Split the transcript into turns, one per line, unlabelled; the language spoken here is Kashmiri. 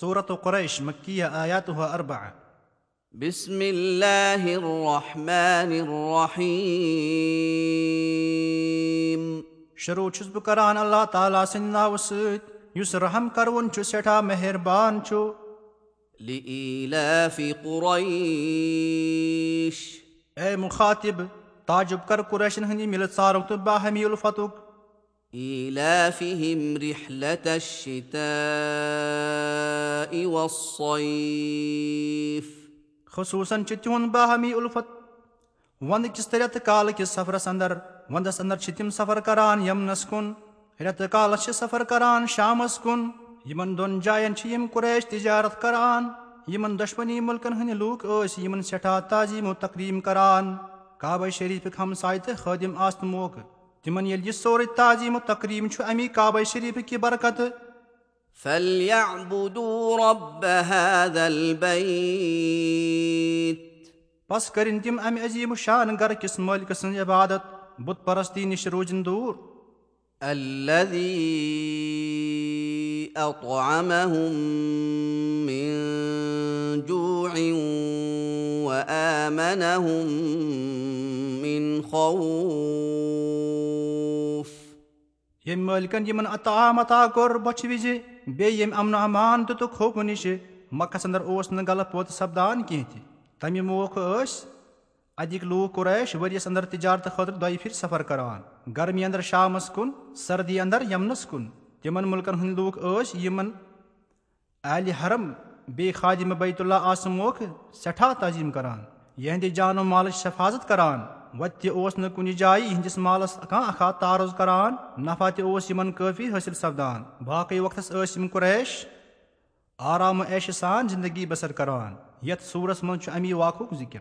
صوٗرت قریش مکیہ آیات اربع
بسم الله الرحمن الرحيم
شروٗع چھُس بہٕ کران اللہ تعالیٰ سٕنٛدِ ناوٕ سۭتۍ یُس رحم کروُن چھُ سٮ۪ٹھاہ مہربان چھُ
قريش
اے مُخاطب تعجب کر قریشن باہمی الفتُک
إيلافهم رحلة الشتاء
خصوٗصن چھِ تِہُنٛد باہمی اُلفت. ونٛدٕ کِس تہٕ رٮ۪تہٕ کالہٕ کِس سفرس انٛدر ونٛدس انٛدر چھِ تِم سفر کران یمنس کُن رٮ۪تہٕ کالس چھِ سفر کران شامس کُن. یِمن دۄن جاین چھِ یِم قریش تجارت کران. یِمن دۄشوٕنی مُلکن ہٕنٛدۍ لوٗکھ ٲسۍ یِمن سٮ۪ٹھاہ تعظیٖم و تقریٖم کران. کابے شریٖفٕکۍ ہمساے تہٕ خٲدِم آسنہٕ موقعہٕ تِمن ییٚلہِ یہِ سورُے تعظیٖم و تقریٖم چھُ امی کابے شریٖفٕکۍ یہِ برکتہٕ
فليعبدوا رب هذا البيت
بس کٔرِنۍ تِم امہِ عظیٖم شان گرٕ کِس مٲلکہٕ سٕنٛز عبادت بُت پرستی نِش روٗزِنۍ دوٗر
الذي أطعمهم من جوع وآمنهم من خوف
ییٚمۍ مٲلکن یِمن عطا متا کوٚر بۄچھِ وِزِ بیٚیہِ ییٚمہِ امن امان دِتُکھ خوفہٕ نِشہِ مکھس انٛدر اوس نہٕ غلط پوت سپدان کینٛہہ تہِ تمہِ موقعہٕ ٲسۍ ادِکۍ لوٗکھ قریش ؤرِیس انٛدر تجارتہٕ خٲطرٕ دۄیہِ پھِرِ سفر کران گرمی انٛدر شامس کُن سردی انٛدر یمنس کُن تِمن مُلکن ہٕنٛدۍ لوٗکھ ٲسۍ یِمن عالہِ حرم بیٚیہِ خادِمہ بیت اللہ آسنہٕ موقعہٕ سٮ۪ٹھاہ تعظیٖم کران یِہنٛدِ جانو مالٕچ حفاظت کران وتہِ تہِ اوس نہٕ کُنہِ جایہِ یِہنٛدِس مالس کانٛہہ اکھا تعارُض کران نفع تہِ اوس یِمن کٲفی حٲصِل سپدان باقٕے وقتس ٲسۍ یِم قریش آرامہٕ عیشہٕ سان زندگی بسر کران یتھ صوٗرس منٛز چھُ امی واقعُک ذِکِر